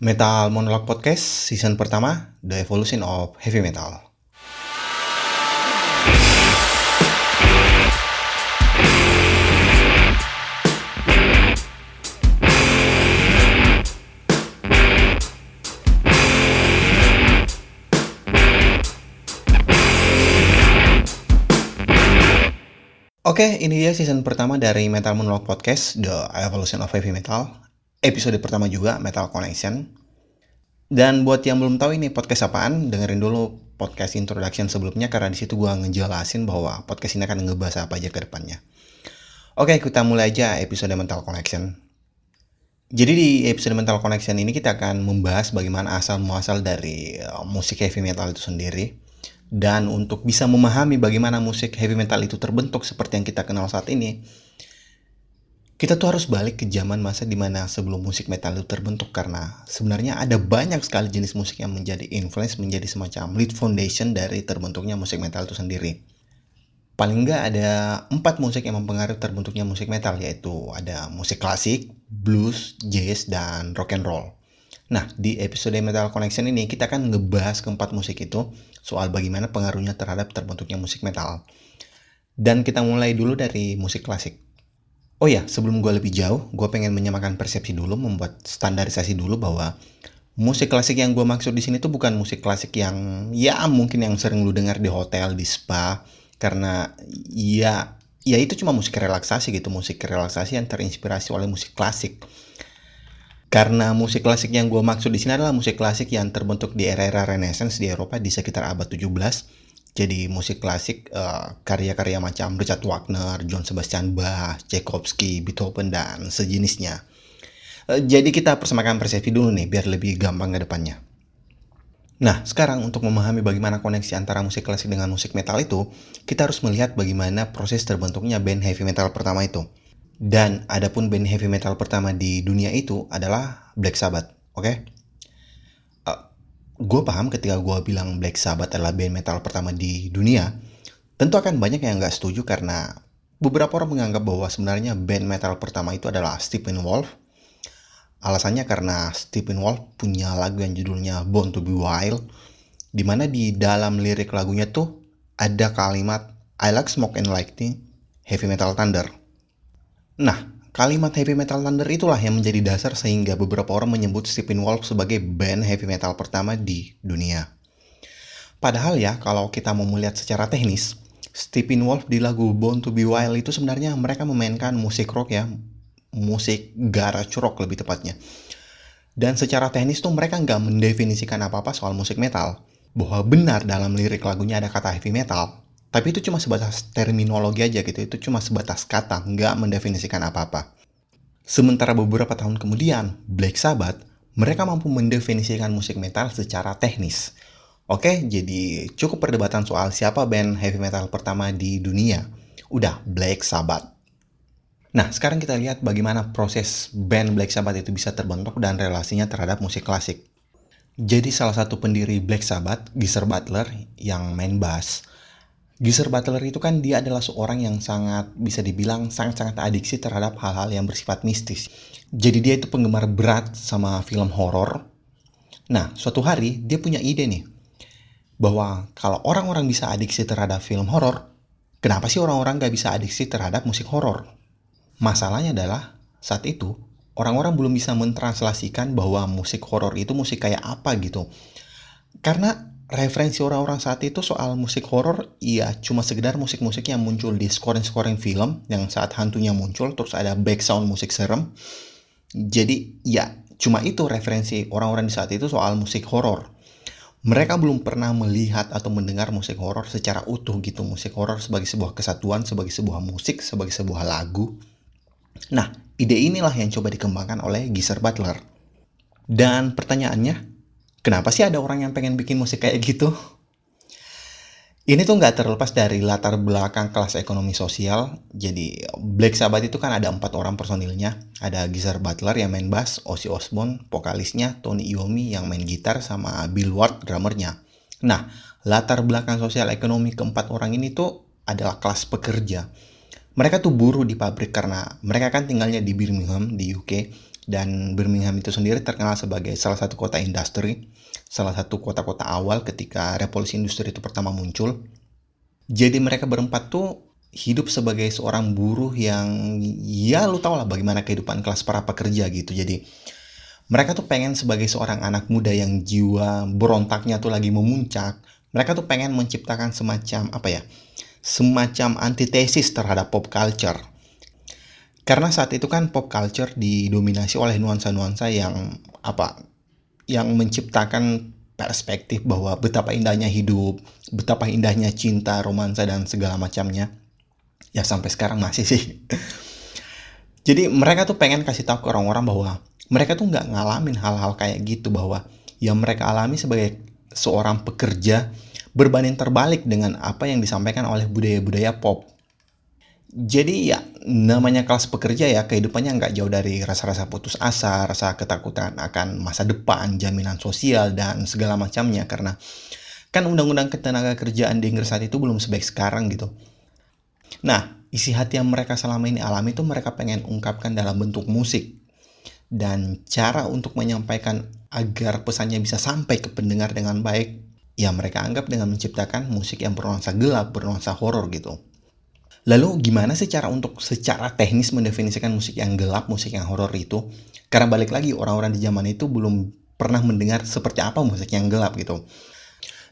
Metal Monolog Podcast season pertama The Evolution of Heavy Metal. Oke, ini dia season pertama dari Metal Monolog Podcast, The Evolution of Heavy Metal. Episode pertama juga, Metal Connection. Dan buat yang belum tahu ini podcast apaan, dengerin dulu podcast introduction sebelumnya karena di situ gua ngejelasin bahwa podcast ini akan ngebahas apa aja ke depannya. Oke, kita mulai aja episode Mental Connection. Jadi di episode Mental Connection ini kita akan membahas bagaimana asal muasal dari uh, musik heavy metal itu sendiri dan untuk bisa memahami bagaimana musik heavy metal itu terbentuk seperti yang kita kenal saat ini, kita tuh harus balik ke zaman masa di mana sebelum musik metal itu terbentuk karena sebenarnya ada banyak sekali jenis musik yang menjadi influence menjadi semacam lead foundation dari terbentuknya musik metal itu sendiri. Paling nggak ada empat musik yang mempengaruhi terbentuknya musik metal yaitu ada musik klasik, blues, jazz, dan rock and roll. Nah, di episode Metal Connection ini kita akan ngebahas keempat musik itu soal bagaimana pengaruhnya terhadap terbentuknya musik metal. Dan kita mulai dulu dari musik klasik. Oh ya, sebelum gue lebih jauh, gue pengen menyamakan persepsi dulu, membuat standarisasi dulu bahwa musik klasik yang gue maksud di sini tuh bukan musik klasik yang ya mungkin yang sering lu dengar di hotel, di spa, karena ya ya itu cuma musik relaksasi gitu, musik relaksasi yang terinspirasi oleh musik klasik karena musik klasik yang gue maksud di sini adalah musik klasik yang terbentuk di era-era Renaissance di Eropa di sekitar abad 17. Jadi musik klasik karya karya-karya macam Richard Wagner, John Sebastian Bach, Tchaikovsky, Beethoven dan sejenisnya. Uh, jadi kita persamakan persepsi dulu nih biar lebih gampang ke depannya. Nah, sekarang untuk memahami bagaimana koneksi antara musik klasik dengan musik metal itu, kita harus melihat bagaimana proses terbentuknya band heavy metal pertama itu. Dan adapun band heavy metal pertama di dunia itu adalah Black Sabbath, oke? Okay? Gue paham ketika gue bilang Black Sabbath adalah band metal pertama di dunia, tentu akan banyak yang nggak setuju karena beberapa orang menganggap bahwa sebenarnya band metal pertama itu adalah Stephen Wolf. Alasannya karena Stephen Wolf punya lagu yang judulnya Born to Be Wild, di mana di dalam lirik lagunya tuh ada kalimat I like smoke and lightning, heavy metal thunder. Nah, kalimat heavy metal thunder itulah yang menjadi dasar sehingga beberapa orang menyebut Stephen Wolf sebagai band heavy metal pertama di dunia. Padahal ya, kalau kita mau melihat secara teknis, Stephen Wolf di lagu Born to Be Wild itu sebenarnya mereka memainkan musik rock ya, musik garage rock lebih tepatnya. Dan secara teknis tuh mereka nggak mendefinisikan apa-apa soal musik metal. Bahwa benar dalam lirik lagunya ada kata heavy metal, tapi itu cuma sebatas terminologi aja gitu, itu cuma sebatas kata, nggak mendefinisikan apa-apa. Sementara beberapa tahun kemudian, Black Sabbath, mereka mampu mendefinisikan musik metal secara teknis. Oke, jadi cukup perdebatan soal siapa band heavy metal pertama di dunia. Udah, Black Sabbath. Nah, sekarang kita lihat bagaimana proses band Black Sabbath itu bisa terbentuk dan relasinya terhadap musik klasik. Jadi salah satu pendiri Black Sabbath, Geezer Butler, yang main bass, Geezer Butler itu kan dia adalah seorang yang sangat bisa dibilang sangat-sangat adiksi terhadap hal-hal yang bersifat mistis. Jadi dia itu penggemar berat sama film horor. Nah, suatu hari dia punya ide nih bahwa kalau orang-orang bisa adiksi terhadap film horor, kenapa sih orang-orang gak bisa adiksi terhadap musik horor? Masalahnya adalah saat itu orang-orang belum bisa mentranslasikan bahwa musik horor itu musik kayak apa gitu. Karena referensi orang-orang saat itu soal musik horor iya cuma sekedar musik-musik yang muncul di scoring-scoring film yang saat hantunya muncul terus ada background musik serem. Jadi ya cuma itu referensi orang-orang di saat itu soal musik horor. Mereka belum pernah melihat atau mendengar musik horor secara utuh gitu musik horor sebagai sebuah kesatuan sebagai sebuah musik sebagai sebuah lagu. Nah ide inilah yang coba dikembangkan oleh Geezer Butler. Dan pertanyaannya Kenapa sih ada orang yang pengen bikin musik kayak gitu? Ini tuh nggak terlepas dari latar belakang kelas ekonomi sosial. Jadi Black Sabbath itu kan ada empat orang personilnya. Ada Geezer Butler yang main bass, Ozzy Osbourne, vokalisnya, Tony Iommi yang main gitar, sama Bill Ward drummernya. Nah, latar belakang sosial ekonomi keempat orang ini tuh adalah kelas pekerja. Mereka tuh buruh di pabrik karena mereka kan tinggalnya di Birmingham, di UK dan Birmingham itu sendiri terkenal sebagai salah satu kota industri, salah satu kota-kota awal ketika revolusi industri itu pertama muncul. Jadi mereka berempat tuh hidup sebagai seorang buruh yang ya lu tau lah bagaimana kehidupan kelas para pekerja gitu. Jadi mereka tuh pengen sebagai seorang anak muda yang jiwa berontaknya tuh lagi memuncak. Mereka tuh pengen menciptakan semacam apa ya? Semacam antitesis terhadap pop culture. Karena saat itu kan pop culture didominasi oleh nuansa-nuansa yang apa? Yang menciptakan perspektif bahwa betapa indahnya hidup, betapa indahnya cinta, romansa dan segala macamnya ya sampai sekarang masih sih jadi mereka tuh pengen kasih tahu ke orang-orang bahwa mereka tuh nggak ngalamin hal-hal kayak gitu bahwa yang mereka alami sebagai seorang pekerja berbanding terbalik dengan apa yang disampaikan oleh budaya-budaya pop. Jadi ya namanya kelas pekerja ya kehidupannya nggak jauh dari rasa-rasa putus asa, rasa ketakutan akan masa depan, jaminan sosial dan segala macamnya karena kan undang-undang ketenaga kerjaan di Inggris saat itu belum sebaik sekarang gitu. Nah, isi hati yang mereka selama ini alami itu mereka pengen ungkapkan dalam bentuk musik. Dan cara untuk menyampaikan agar pesannya bisa sampai ke pendengar dengan baik, ya mereka anggap dengan menciptakan musik yang bernuansa gelap, bernuansa horor gitu. Lalu gimana sih cara untuk secara teknis mendefinisikan musik yang gelap, musik yang horor itu? Karena balik lagi orang-orang di zaman itu belum pernah mendengar seperti apa musik yang gelap gitu.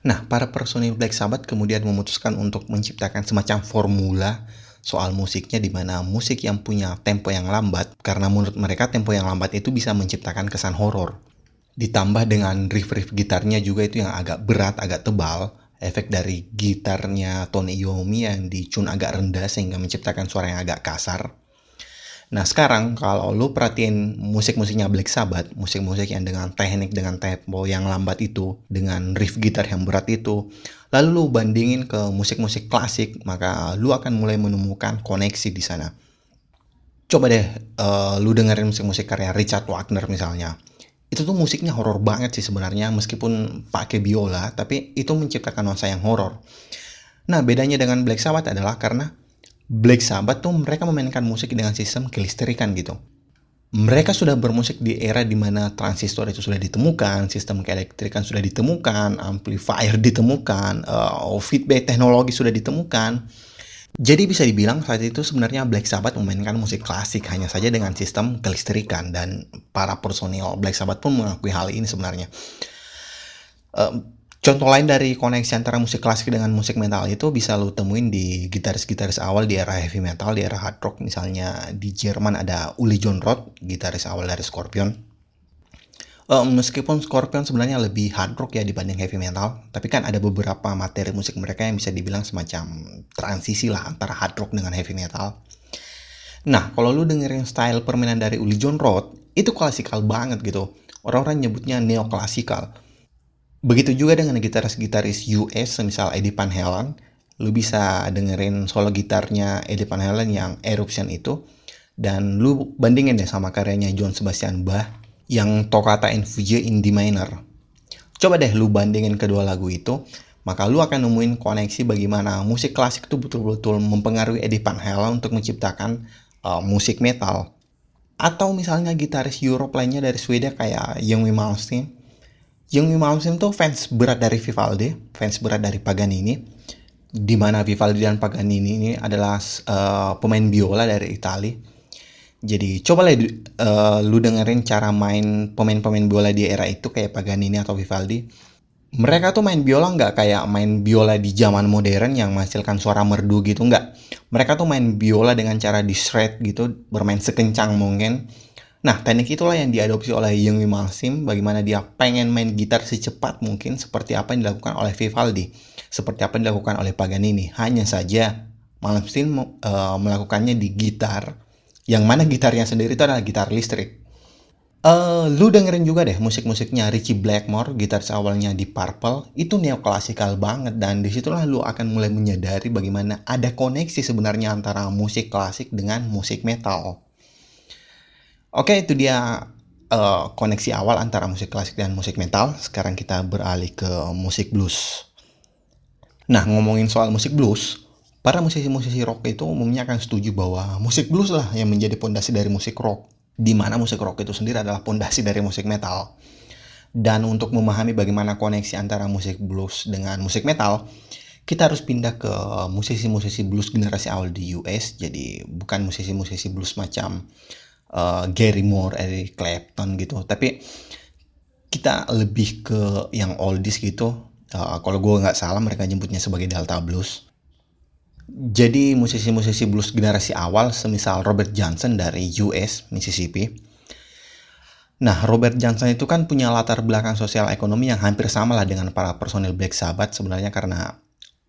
Nah, para personil Black Sabbath kemudian memutuskan untuk menciptakan semacam formula soal musiknya di mana musik yang punya tempo yang lambat karena menurut mereka tempo yang lambat itu bisa menciptakan kesan horor. Ditambah dengan riff-riff gitarnya juga itu yang agak berat, agak tebal, efek dari gitarnya Tony Iommi yang dicun agak rendah sehingga menciptakan suara yang agak kasar. Nah sekarang kalau lu perhatiin musik-musiknya Black Sabbath, musik-musik yang dengan teknik dengan tempo yang lambat itu, dengan riff gitar yang berat itu, lalu lu bandingin ke musik-musik klasik, maka lu akan mulai menemukan koneksi di sana. Coba deh uh, lu dengerin musik-musik karya Richard Wagner misalnya. Itu tuh musiknya horor banget sih sebenarnya meskipun pakai biola, tapi itu menciptakan nuansa yang horor. Nah, bedanya dengan Black Sabbath adalah karena Black Sabbath tuh mereka memainkan musik dengan sistem kelistrikan gitu. Mereka sudah bermusik di era di mana transistor itu sudah ditemukan, sistem keelektrikan sudah ditemukan, amplifier ditemukan, uh, feedback teknologi sudah ditemukan. Jadi bisa dibilang saat itu sebenarnya Black Sabbath memainkan musik klasik hanya saja dengan sistem kelistrikan dan para personil Black Sabbath pun mengakui hal ini sebenarnya. Contoh lain dari koneksi antara musik klasik dengan musik metal itu bisa lo temuin di gitaris-gitaris awal di era heavy metal, di era hard rock. Misalnya di Jerman ada Uli John Roth, gitaris awal dari Scorpion. Uh, meskipun Scorpion sebenarnya lebih hard rock ya dibanding heavy metal, tapi kan ada beberapa materi musik mereka yang bisa dibilang semacam transisi lah antara hard rock dengan heavy metal. Nah, kalau lu dengerin style permainan dari Uli John Roth, itu klasikal banget gitu. Orang-orang nyebutnya neoklasikal Begitu juga dengan gitaris-gitaris US, misal Eddie Van Halen, lu bisa dengerin solo gitarnya Eddie Van Halen yang Eruption itu, dan lu bandingin deh sama karyanya John Sebastian Bach yang Toccata and Fugue in D minor. Coba deh lu bandingin kedua lagu itu, maka lu akan nemuin koneksi bagaimana musik klasik itu betul-betul mempengaruhi Eddie Van Halen untuk menciptakan uh, musik metal. Atau misalnya gitaris Europe lainnya dari Swedia kayak Yngwie Malmsteen Yung Malmsteen tuh fans berat dari Vivaldi, fans berat dari Paganini, di mana Vivaldi dan Paganini ini adalah uh, pemain biola dari Italia. Jadi coba lah uh, lu dengerin cara main pemain-pemain biola di era itu kayak Paganini atau Vivaldi. Mereka tuh main biola nggak kayak main biola di zaman modern yang menghasilkan suara merdu gitu nggak. Mereka tuh main biola dengan cara di shred gitu, bermain sekencang mungkin Nah, teknik itulah yang diadopsi oleh Young Malmsteen bagaimana dia pengen main gitar secepat mungkin seperti apa yang dilakukan oleh Vivaldi, seperti apa yang dilakukan oleh Paganini. Hanya saja Malmsteen uh, melakukannya di gitar, yang mana gitarnya sendiri itu adalah gitar listrik. Uh, lu dengerin juga deh musik-musiknya Richie Blackmore, gitar awalnya di Purple, itu neoklasikal banget dan di situlah lu akan mulai menyadari bagaimana ada koneksi sebenarnya antara musik klasik dengan musik metal. Oke, itu dia uh, koneksi awal antara musik klasik dan musik metal. Sekarang kita beralih ke musik blues. Nah, ngomongin soal musik blues, para musisi-musisi rock itu umumnya akan setuju bahwa musik blues lah yang menjadi pondasi dari musik rock. di mana musik rock itu sendiri adalah pondasi dari musik metal. Dan untuk memahami bagaimana koneksi antara musik blues dengan musik metal, kita harus pindah ke musisi-musisi blues generasi awal di US. Jadi bukan musisi-musisi blues macam uh, Gary Moore, Eric Clapton gitu, tapi kita lebih ke yang oldies gitu. Uh, kalau gue nggak salah mereka nyebutnya sebagai Delta Blues jadi musisi-musisi blues generasi awal semisal Robert Johnson dari US, Mississippi. Nah, Robert Johnson itu kan punya latar belakang sosial ekonomi yang hampir sama lah dengan para personil Black Sabbath sebenarnya karena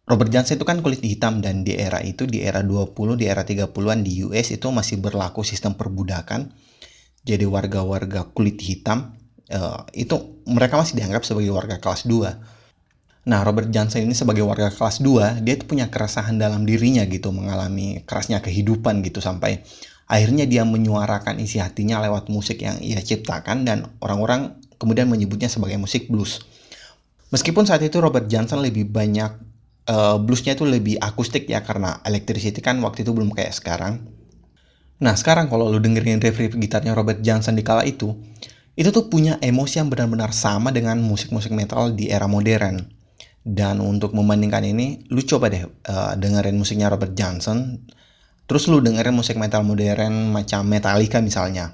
Robert Johnson itu kan kulit hitam dan di era itu, di era 20, di era 30-an di US itu masih berlaku sistem perbudakan. Jadi warga-warga kulit hitam uh, itu mereka masih dianggap sebagai warga kelas 2 Nah, Robert Johnson ini sebagai warga kelas 2, dia itu punya keresahan dalam dirinya gitu, mengalami kerasnya kehidupan gitu sampai akhirnya dia menyuarakan isi hatinya lewat musik yang ia ciptakan dan orang-orang kemudian menyebutnya sebagai musik blues. Meskipun saat itu Robert Johnson lebih banyak uh, bluesnya itu lebih akustik ya karena electricity kan waktu itu belum kayak sekarang. Nah, sekarang kalau lu dengerin riff-riff gitarnya Robert Johnson di kala itu, itu tuh punya emosi yang benar-benar sama dengan musik-musik metal di era modern dan untuk membandingkan ini, lu coba deh uh, dengerin musiknya Robert Johnson, terus lu dengerin musik metal modern macam Metallica misalnya.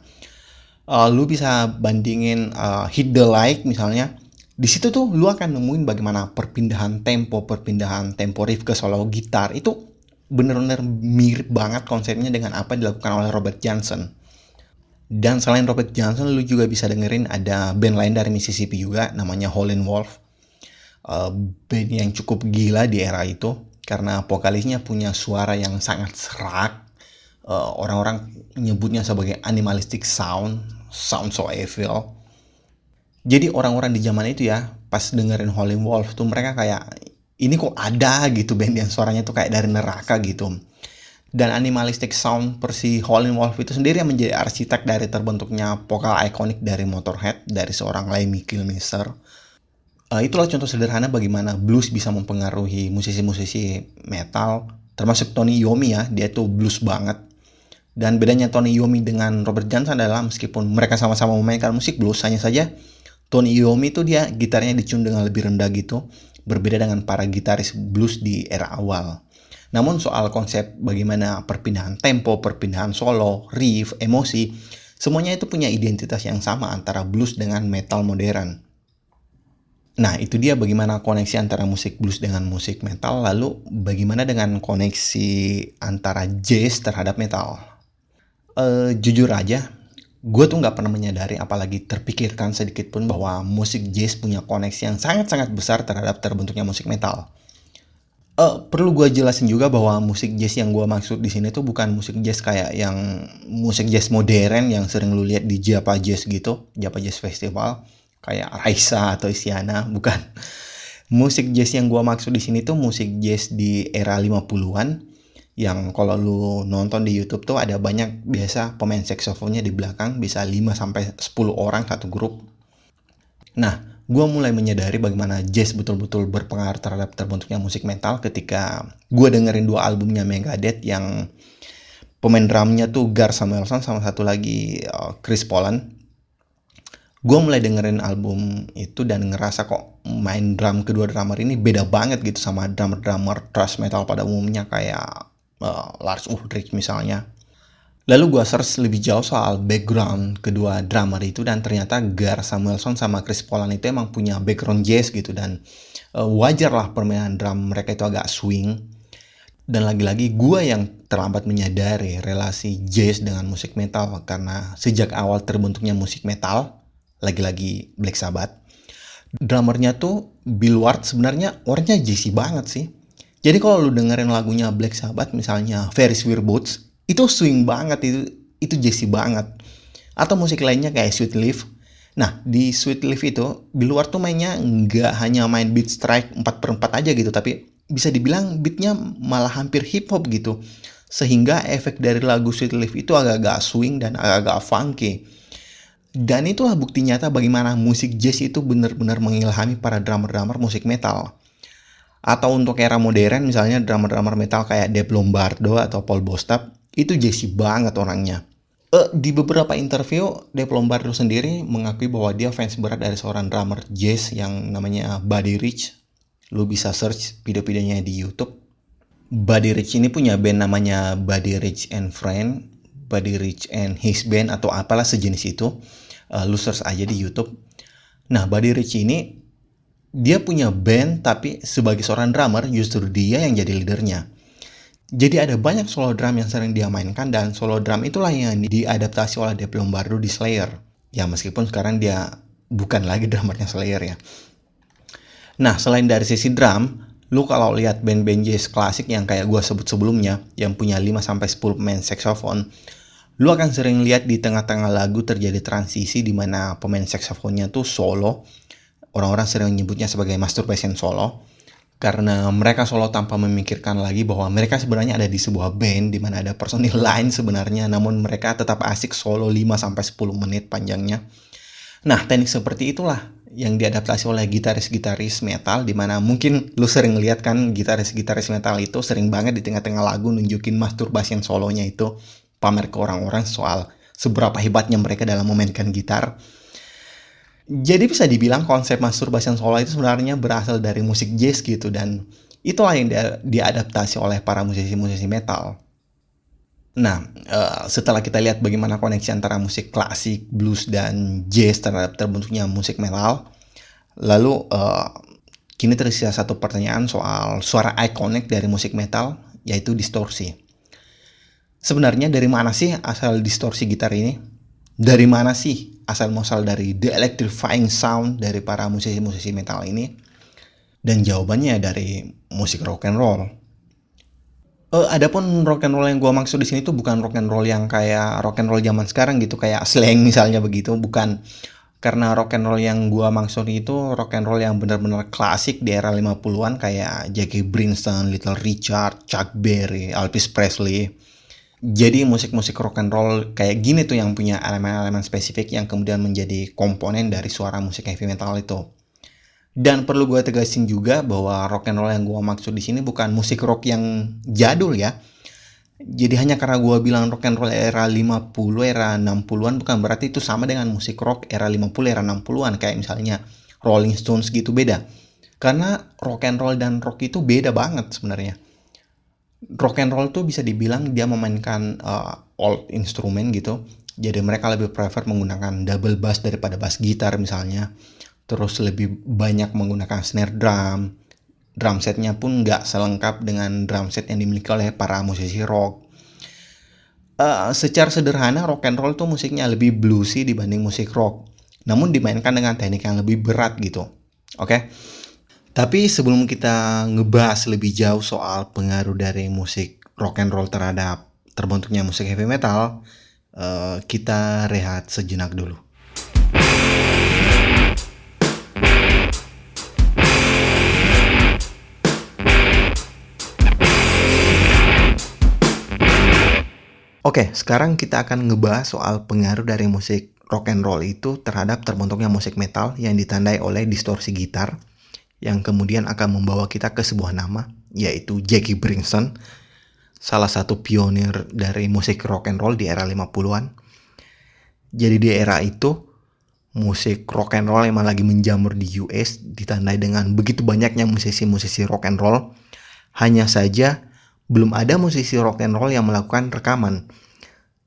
Uh, lu bisa bandingin uh, Hit the Light misalnya. Di situ tuh lu akan nemuin bagaimana perpindahan tempo, perpindahan tempo riff ke solo gitar itu bener-bener mirip banget konsepnya dengan apa dilakukan oleh Robert Johnson. Dan selain Robert Johnson, lu juga bisa dengerin ada band lain dari Mississippi juga, namanya Howlin' Wolf uh, band yang cukup gila di era itu karena vokalisnya punya suara yang sangat serak. Uh, orang-orang nyebutnya sebagai animalistic sound, sound so evil. Jadi orang-orang di zaman itu ya, pas dengerin Holy Wolf tuh mereka kayak ini kok ada gitu band yang suaranya tuh kayak dari neraka gitu. Dan animalistic sound persi Howlin' Wolf itu sendiri yang menjadi arsitek dari terbentuknya vokal ikonik dari Motorhead dari seorang Lemmy Kilmister uh, itulah contoh sederhana bagaimana blues bisa mempengaruhi musisi-musisi metal termasuk Tony Iommi ya dia tuh blues banget dan bedanya Tony Iommi dengan Robert Johnson adalah meskipun mereka sama-sama memainkan musik blues hanya saja Tony Iommi itu dia gitarnya dicun dengan lebih rendah gitu berbeda dengan para gitaris blues di era awal namun soal konsep bagaimana perpindahan tempo, perpindahan solo, riff, emosi, semuanya itu punya identitas yang sama antara blues dengan metal modern. Nah, itu dia bagaimana koneksi antara musik blues dengan musik metal, lalu bagaimana dengan koneksi antara jazz terhadap metal. Uh, jujur aja, gue tuh nggak pernah menyadari apalagi terpikirkan sedikit pun bahwa musik jazz punya koneksi yang sangat-sangat besar terhadap terbentuknya musik metal. Uh, perlu gue jelasin juga bahwa musik jazz yang gue maksud di sini tuh bukan musik jazz kayak yang musik jazz modern yang sering lu lihat di Japa Jazz gitu, Japa Jazz Festival kayak Raisa atau Isyana bukan musik jazz yang gua maksud di sini tuh musik jazz di era 50-an yang kalau lu nonton di YouTube tuh ada banyak biasa pemain saksofonnya di belakang bisa 5 sampai 10 orang satu grup. Nah, gue mulai menyadari bagaimana jazz betul-betul berpengaruh terhadap terbentuknya musik metal ketika gue dengerin dua albumnya Megadeth yang pemain drumnya tuh Gar Samuelson sama satu lagi uh, Chris Poland gue mulai dengerin album itu dan ngerasa kok main drum kedua drummer ini beda banget gitu sama drummer-drummer thrash metal pada umumnya kayak uh, Lars Ulrich misalnya. Lalu gue search lebih jauh soal background kedua drummer itu dan ternyata Gar Samuelson sama Chris Polan itu emang punya background jazz gitu dan uh, wajar lah permainan drum mereka itu agak swing. Dan lagi-lagi gue yang terlambat menyadari relasi jazz dengan musik metal karena sejak awal terbentuknya musik metal lagi-lagi Black Sabbath. Drummernya tuh Bill Ward sebenarnya orangnya jazzy banget sih. Jadi kalau lu dengerin lagunya Black Sabbath misalnya Ferris Wheel Boots, itu swing banget itu itu jazzy banget. Atau musik lainnya kayak Sweet Leaf. Nah, di Sweet Leaf itu, Bill Ward tuh mainnya nggak hanya main beat strike 4 per 4 aja gitu, tapi bisa dibilang beatnya malah hampir hip hop gitu. Sehingga efek dari lagu Sweet Leaf itu agak-agak swing dan agak-agak funky. Dan itulah bukti nyata bagaimana musik jazz itu benar-benar mengilhami para drummer-drummer musik metal. Atau untuk era modern misalnya drummer-drummer metal kayak Dave Lombardo atau Paul Bostaph itu jazzy banget orangnya. Uh, di beberapa interview, Dave Lombardo sendiri mengakui bahwa dia fans berat dari seorang drummer jazz yang namanya Buddy Rich. Lu bisa search video-videonya di YouTube. Buddy Rich ini punya band namanya Buddy Rich and Friend, Buddy Rich and His Band atau apalah sejenis itu. Uh, lu aja di YouTube. Nah, Buddy Rich ini dia punya band tapi sebagai seorang drummer justru dia yang jadi leadernya. Jadi ada banyak solo drum yang sering dia mainkan dan solo drum itulah yang diadaptasi oleh Dave Lombardo di Slayer. Ya meskipun sekarang dia bukan lagi drummernya Slayer ya. Nah selain dari sisi drum, lu kalau lihat band-band jazz klasik yang kayak gua sebut sebelumnya yang punya 5-10 pemain saxophone, lu akan sering lihat di tengah-tengah lagu terjadi transisi di mana pemain saksofonnya tuh solo. Orang-orang sering menyebutnya sebagai masturbation solo karena mereka solo tanpa memikirkan lagi bahwa mereka sebenarnya ada di sebuah band di mana ada personil lain sebenarnya namun mereka tetap asik solo 5 sampai 10 menit panjangnya. Nah, teknik seperti itulah yang diadaptasi oleh gitaris-gitaris metal di mana mungkin lu sering lihat kan gitaris-gitaris metal itu sering banget di tengah-tengah lagu nunjukin masturbasi yang solonya itu pamer ke orang-orang soal seberapa hebatnya mereka dalam memainkan gitar jadi bisa dibilang konsep masturbasi solo itu sebenarnya berasal dari musik jazz gitu dan itulah yang dia, diadaptasi oleh para musisi-musisi metal. Nah, uh, setelah kita lihat bagaimana koneksi antara musik klasik, blues, dan jazz terhadap terbentuknya musik metal, lalu uh, kini tersisa satu pertanyaan soal suara ikonik dari musik metal, yaitu distorsi. Sebenarnya dari mana sih asal distorsi gitar ini? Dari mana sih asal muasal dari the electrifying sound dari para musisi-musisi metal ini? Dan jawabannya dari musik rock and roll. Uh, adapun rock and roll yang gue maksud di sini tuh bukan rock and roll yang kayak rock and roll zaman sekarang gitu kayak slang misalnya begitu, bukan. Karena rock and roll yang gue maksud itu rock and roll yang benar-benar klasik di era 50-an kayak Jackie Brinson, Little Richard, Chuck Berry, Elvis Presley jadi musik-musik rock and roll kayak gini tuh yang punya elemen-elemen spesifik yang kemudian menjadi komponen dari suara musik heavy metal itu. Dan perlu gue tegasin juga bahwa rock and roll yang gue maksud di sini bukan musik rock yang jadul ya. Jadi hanya karena gue bilang rock and roll era 50, era 60-an bukan berarti itu sama dengan musik rock era 50, era 60-an kayak misalnya Rolling Stones gitu beda. Karena rock and roll dan rock itu beda banget sebenarnya rock and roll tuh bisa dibilang dia memainkan uh, old instrumen gitu. Jadi mereka lebih prefer menggunakan double bass daripada bass gitar misalnya. Terus lebih banyak menggunakan snare drum. Drum setnya pun nggak selengkap dengan drum set yang dimiliki oleh para musisi rock. Uh, secara sederhana rock and roll tuh musiknya lebih bluesy dibanding musik rock. Namun dimainkan dengan teknik yang lebih berat gitu. Oke. Okay? Tapi sebelum kita ngebahas lebih jauh soal pengaruh dari musik rock and roll terhadap terbentuknya musik heavy metal, uh, kita rehat sejenak dulu. Oke, sekarang kita akan ngebahas soal pengaruh dari musik rock and roll itu terhadap terbentuknya musik metal yang ditandai oleh distorsi gitar, yang kemudian akan membawa kita ke sebuah nama yaitu Jackie Brinson, salah satu pionir dari musik rock and roll di era 50-an. Jadi di era itu musik rock and roll emang lagi menjamur di US ditandai dengan begitu banyaknya musisi-musisi rock and roll. Hanya saja belum ada musisi rock and roll yang melakukan rekaman.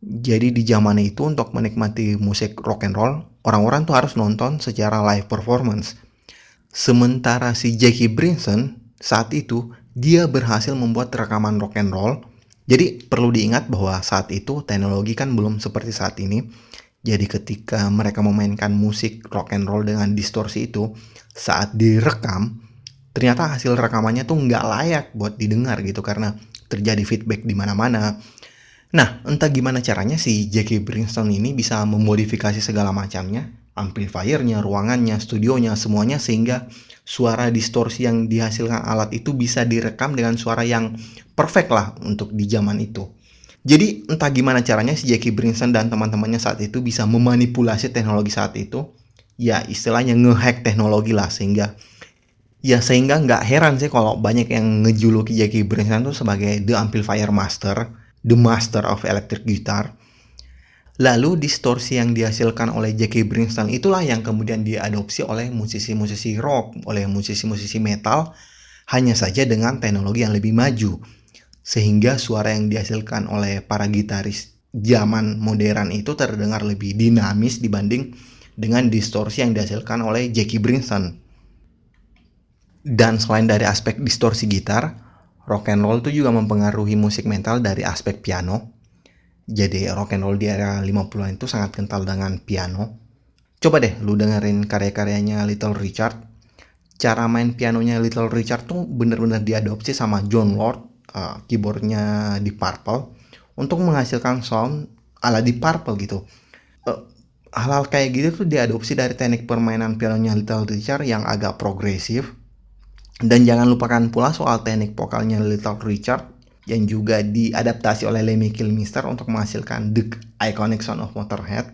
Jadi di zaman itu untuk menikmati musik rock and roll, orang-orang tuh harus nonton secara live performance Sementara si Jackie Brinson saat itu dia berhasil membuat rekaman rock and roll. Jadi perlu diingat bahwa saat itu teknologi kan belum seperti saat ini. Jadi ketika mereka memainkan musik rock and roll dengan distorsi itu, saat direkam, ternyata hasil rekamannya tuh nggak layak buat didengar gitu karena terjadi feedback di mana-mana. Nah, entah gimana caranya si Jackie Brinson ini bisa memodifikasi segala macamnya amplifiernya, ruangannya, studionya, semuanya sehingga suara distorsi yang dihasilkan alat itu bisa direkam dengan suara yang perfect lah untuk di zaman itu. Jadi entah gimana caranya si Jackie Brinson dan teman-temannya saat itu bisa memanipulasi teknologi saat itu, ya istilahnya ngehack teknologi lah sehingga ya sehingga nggak heran sih kalau banyak yang ngejuluki Jackie Brinson itu sebagai the amplifier master, the master of electric guitar Lalu distorsi yang dihasilkan oleh Jackie Brimstone itulah yang kemudian diadopsi oleh musisi-musisi rock, oleh musisi-musisi metal, hanya saja dengan teknologi yang lebih maju. Sehingga suara yang dihasilkan oleh para gitaris zaman modern itu terdengar lebih dinamis dibanding dengan distorsi yang dihasilkan oleh Jackie Brimstone. Dan selain dari aspek distorsi gitar, rock and roll itu juga mempengaruhi musik metal dari aspek piano, jadi rock and roll di era 50-an itu sangat kental dengan piano. Coba deh lu dengerin karya-karyanya Little Richard. Cara main pianonya Little Richard tuh bener-bener diadopsi sama John Lord, uh, keyboardnya di Purple, untuk menghasilkan sound ala di Purple gitu. Uh, hal-hal kayak gitu tuh diadopsi dari teknik permainan pianonya Little Richard yang agak progresif. Dan jangan lupakan pula soal teknik vokalnya Little Richard yang juga diadaptasi oleh Lemmy Kilmister untuk menghasilkan The Iconic Sound of Motorhead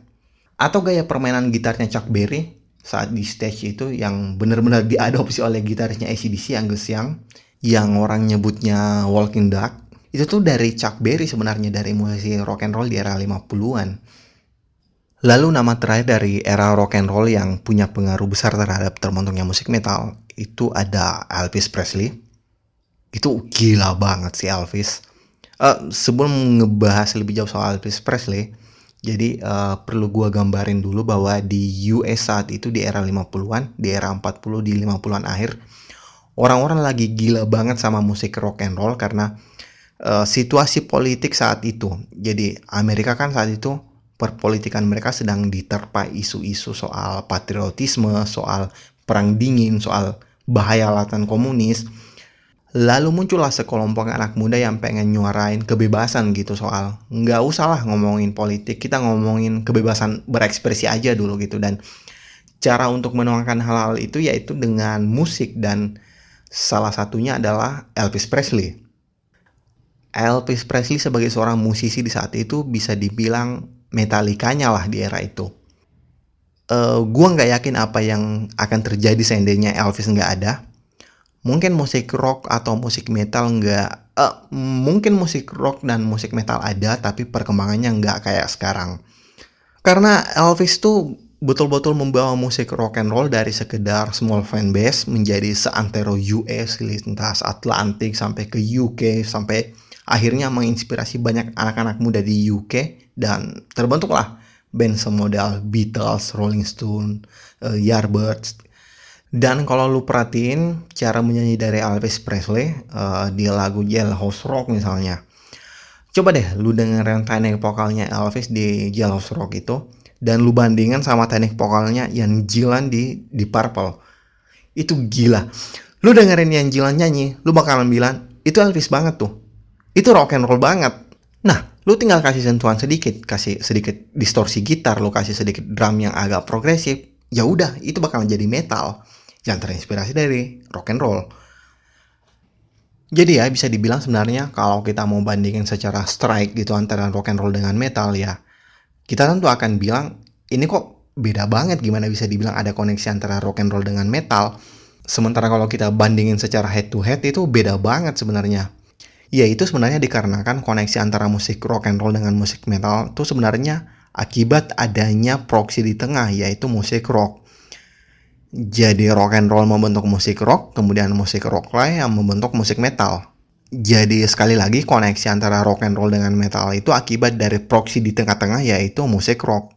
atau gaya permainan gitarnya Chuck Berry saat di stage itu yang benar-benar diadopsi oleh gitarisnya ACDC Angus Young yang orang nyebutnya Walking Duck itu tuh dari Chuck Berry sebenarnya dari musisi rock and roll di era 50-an. Lalu nama terakhir dari era rock and roll yang punya pengaruh besar terhadap terbentuknya musik metal itu ada Elvis Presley itu gila banget sih Elvis. Uh, sebelum ngebahas lebih jauh soal Elvis Presley, jadi uh, perlu gua gambarin dulu bahwa di US saat itu di era 50-an, di era 40 di 50-an akhir, orang-orang lagi gila banget sama musik rock and roll karena uh, situasi politik saat itu. Jadi Amerika kan saat itu perpolitikan mereka sedang diterpa isu-isu soal patriotisme, soal perang dingin, soal bahaya latan komunis Lalu muncullah sekelompok anak muda yang pengen nyuarain kebebasan gitu soal nggak usah lah ngomongin politik, kita ngomongin kebebasan berekspresi aja dulu gitu dan cara untuk menuangkan hal-hal itu yaitu dengan musik dan salah satunya adalah Elvis Presley. Elvis Presley sebagai seorang musisi di saat itu bisa dibilang metalikanya lah di era itu. Uh, gua nggak yakin apa yang akan terjadi seandainya Elvis nggak ada mungkin musik rock atau musik metal nggak uh, mungkin musik rock dan musik metal ada tapi perkembangannya nggak kayak sekarang. Karena Elvis tuh betul-betul membawa musik rock and roll dari sekedar small fan base menjadi seantero US lintas Atlantik sampai ke UK sampai akhirnya menginspirasi banyak anak-anak muda di UK dan terbentuklah band semodal Beatles, Rolling Stone, uh, Yardbirds dan kalau lu perhatiin cara menyanyi dari Elvis Presley uh, di lagu Jailhouse Rock misalnya. Coba deh lu dengerin teknik vokalnya Elvis di Jailhouse Rock itu dan lu bandingkan sama teknik vokalnya yang Jilan di di Purple. Itu gila. Lu dengerin yang Jilan nyanyi, lu bakalan bilang itu Elvis banget tuh. Itu rock and roll banget. Nah, lu tinggal kasih sentuhan sedikit, kasih sedikit distorsi gitar, lu kasih sedikit drum yang agak progresif, ya udah itu bakalan jadi metal yang terinspirasi dari rock and roll. Jadi ya bisa dibilang sebenarnya kalau kita mau bandingin secara strike gitu antara rock and roll dengan metal ya, kita tentu akan bilang ini kok beda banget gimana bisa dibilang ada koneksi antara rock and roll dengan metal. Sementara kalau kita bandingin secara head to head itu beda banget sebenarnya. Ya itu sebenarnya dikarenakan koneksi antara musik rock and roll dengan musik metal itu sebenarnya akibat adanya proxy di tengah yaitu musik rock jadi rock and roll membentuk musik rock, kemudian musik rock lain yang membentuk musik metal. Jadi sekali lagi koneksi antara rock and roll dengan metal itu akibat dari proxy di tengah-tengah yaitu musik rock.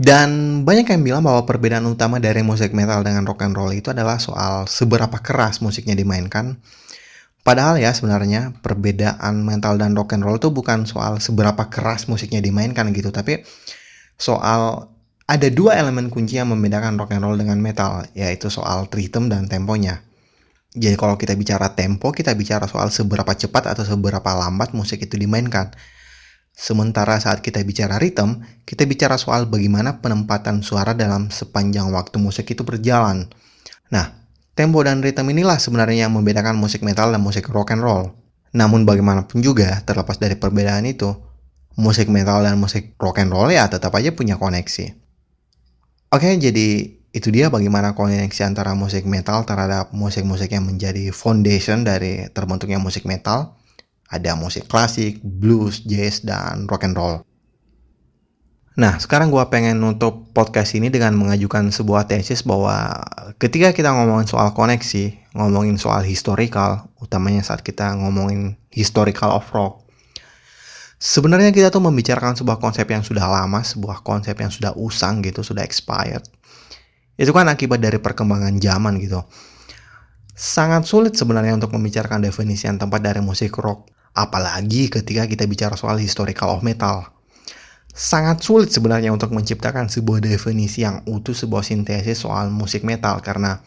Dan banyak yang bilang bahwa perbedaan utama dari musik metal dengan rock and roll itu adalah soal seberapa keras musiknya dimainkan. Padahal ya sebenarnya perbedaan metal dan rock and roll itu bukan soal seberapa keras musiknya dimainkan gitu, tapi soal ada dua elemen kunci yang membedakan rock and roll dengan metal, yaitu soal rhythm dan temponya. Jadi kalau kita bicara tempo, kita bicara soal seberapa cepat atau seberapa lambat musik itu dimainkan. Sementara saat kita bicara rhythm, kita bicara soal bagaimana penempatan suara dalam sepanjang waktu musik itu berjalan. Nah, tempo dan rhythm inilah sebenarnya yang membedakan musik metal dan musik rock and roll. Namun bagaimanapun juga, terlepas dari perbedaan itu, musik metal dan musik rock and roll ya tetap aja punya koneksi. Oke, jadi itu dia bagaimana koneksi antara musik metal terhadap musik-musik yang menjadi foundation dari terbentuknya musik metal. Ada musik klasik, blues, jazz, dan rock and roll. Nah, sekarang gue pengen nutup podcast ini dengan mengajukan sebuah tesis bahwa ketika kita ngomongin soal koneksi, ngomongin soal historical, utamanya saat kita ngomongin historical of rock, sebenarnya kita tuh membicarakan sebuah konsep yang sudah lama, sebuah konsep yang sudah usang gitu, sudah expired. Itu kan akibat dari perkembangan zaman gitu. Sangat sulit sebenarnya untuk membicarakan definisi yang tepat dari musik rock, apalagi ketika kita bicara soal historical of metal sangat sulit sebenarnya untuk menciptakan sebuah definisi yang utuh sebuah sintesis soal musik metal karena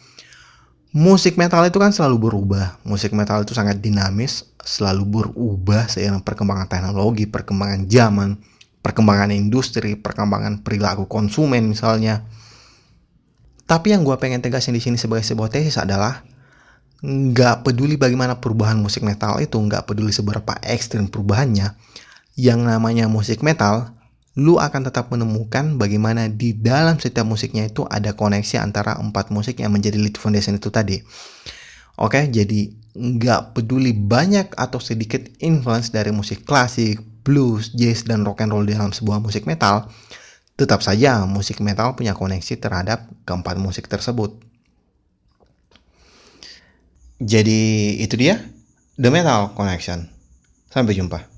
musik metal itu kan selalu berubah. Musik metal itu sangat dinamis, selalu berubah seiring perkembangan teknologi, perkembangan zaman, perkembangan industri, perkembangan perilaku konsumen misalnya. Tapi yang gue pengen tegasin di sini sebagai sebuah tesis adalah nggak peduli bagaimana perubahan musik metal itu, nggak peduli seberapa ekstrim perubahannya, yang namanya musik metal lu akan tetap menemukan bagaimana di dalam setiap musiknya itu ada koneksi antara empat musik yang menjadi lead foundation itu tadi. Oke, jadi nggak peduli banyak atau sedikit influence dari musik klasik, blues, jazz, dan rock and roll dalam sebuah musik metal, tetap saja musik metal punya koneksi terhadap keempat musik tersebut. Jadi itu dia The Metal Connection. Sampai jumpa.